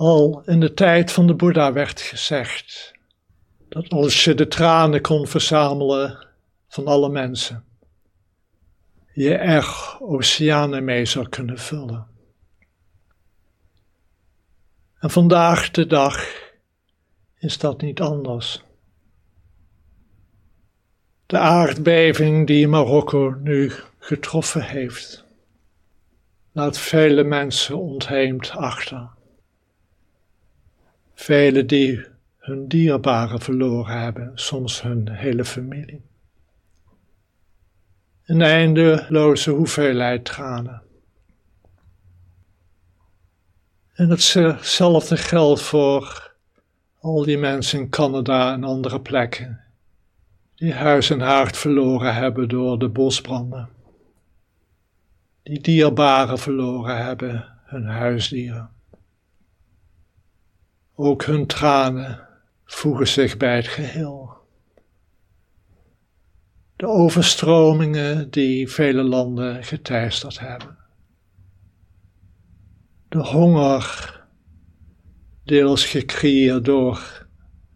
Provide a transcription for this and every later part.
Al in de tijd van de Boeddha werd gezegd dat als je de tranen kon verzamelen van alle mensen, je er oceanen mee zou kunnen vullen. En vandaag de dag is dat niet anders. De aardbeving die Marokko nu getroffen heeft, laat vele mensen ontheemd achter. Velen die hun dierbaren verloren hebben, soms hun hele familie. Een eindeloze hoeveelheid tranen. En hetzelfde geldt voor al die mensen in Canada en andere plekken die huis en haard verloren hebben door de bosbranden. Die dierbaren verloren hebben, hun huisdieren. Ook hun tranen voegen zich bij het geheel. De overstromingen die vele landen geteisterd hebben. De honger, deels gecreëerd door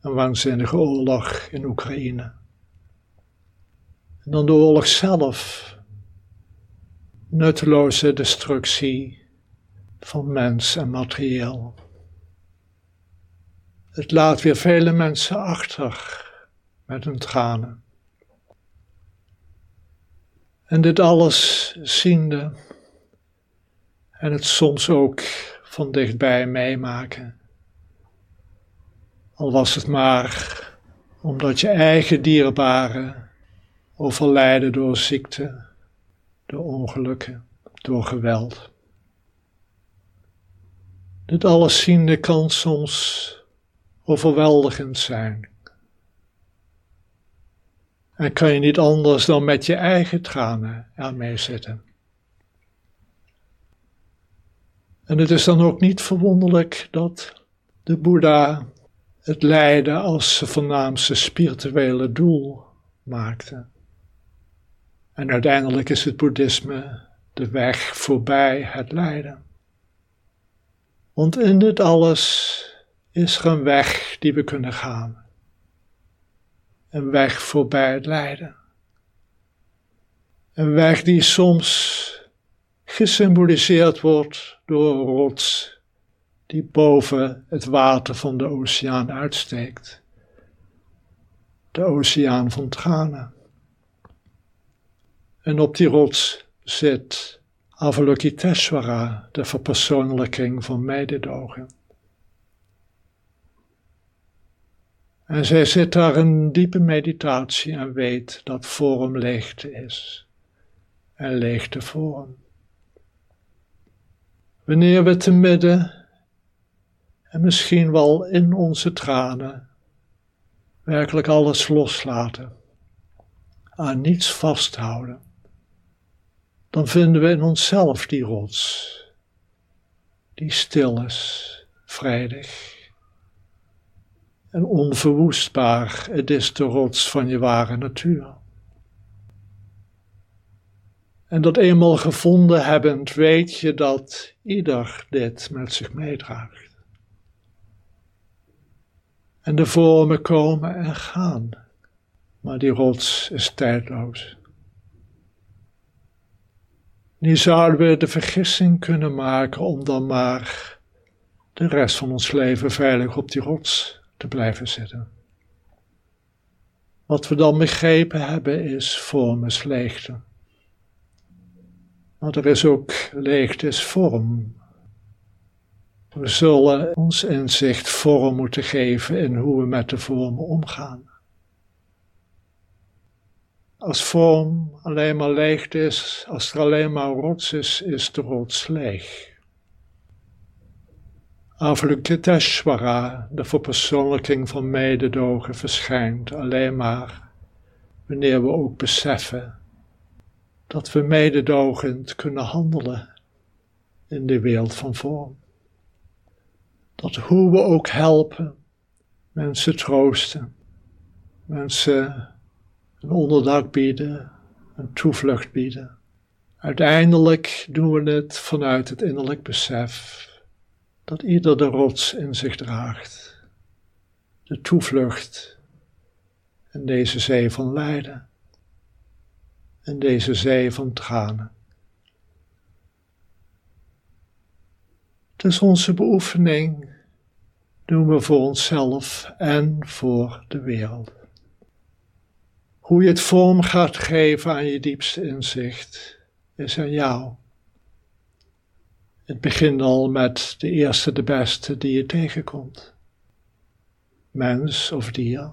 een waanzinnige oorlog in Oekraïne. En dan de oorlog zelf. Nutteloze destructie van mens en materieel. Het laat weer vele mensen achter met hun tranen. En dit alles ziende en het soms ook van dichtbij meemaken. Al was het maar omdat je eigen dierbaren overlijden door ziekte, door ongelukken, door geweld. Dit alles ziende kan soms overweldigend zijn. En kan je niet anders dan met je eigen tranen ermee zitten. En het is dan ook niet verwonderlijk dat de Boeddha het lijden als zijn voornaamste spirituele doel maakte. En uiteindelijk is het boeddhisme de weg voorbij het lijden. Want in dit alles is er een weg die we kunnen gaan. Een weg voorbij het lijden. Een weg die soms gesymboliseerd wordt door een rots die boven het water van de oceaan uitsteekt. De oceaan van tranen. En op die rots zit Avalokiteshvara, de verpersoonlijking van mededogen. En zij zit daar in diepe meditatie en weet dat vorm leegte is. En leegte vorm. Wanneer we te midden en misschien wel in onze tranen werkelijk alles loslaten, aan niets vasthouden, dan vinden we in onszelf die rots, die stil is, vredig en onverwoestbaar. Het is de rots van je ware natuur. En dat eenmaal gevonden hebbend, weet je dat ieder dit met zich meedraagt. En de vormen komen en gaan, maar die rots is tijdloos. Nu zouden we de vergissing kunnen maken om dan maar de rest van ons leven veilig op die rots te blijven zitten. Wat we dan begrepen hebben is vorm is leegte. Want er is ook leegte is vorm. We zullen ons inzicht vorm moeten geven in hoe we met de vormen omgaan. Als vorm alleen maar leegte is, als er alleen maar rots is, is de rots leeg. Avalokiteshvara, de verpersoonlijking van mededogen, verschijnt alleen maar wanneer we ook beseffen dat we mededogend kunnen handelen in de wereld van vorm. Dat hoe we ook helpen, mensen troosten, mensen een onderdak bieden, een toevlucht bieden. Uiteindelijk doen we het vanuit het innerlijk besef dat ieder de rots in zich draagt, de toevlucht in deze zee van lijden, in deze zee van tranen. Dus onze beoefening doen we voor onszelf en voor de wereld. Hoe je het vorm gaat geven aan je diepste inzicht is aan jou. Het begint al met de eerste, de beste die je tegenkomt. Mens of dier.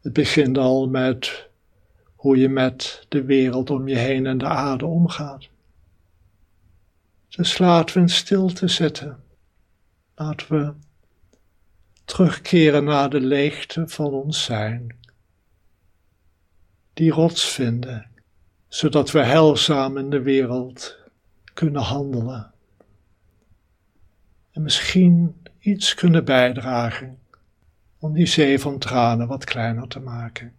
Het begint al met hoe je met de wereld om je heen en de aarde omgaat. Dus laten we in stilte zitten. Laten we terugkeren naar de leegte van ons zijn. Die rots vinden, zodat we heilzaam in de wereld kunnen handelen. En misschien iets kunnen bijdragen om die zee van tranen wat kleiner te maken.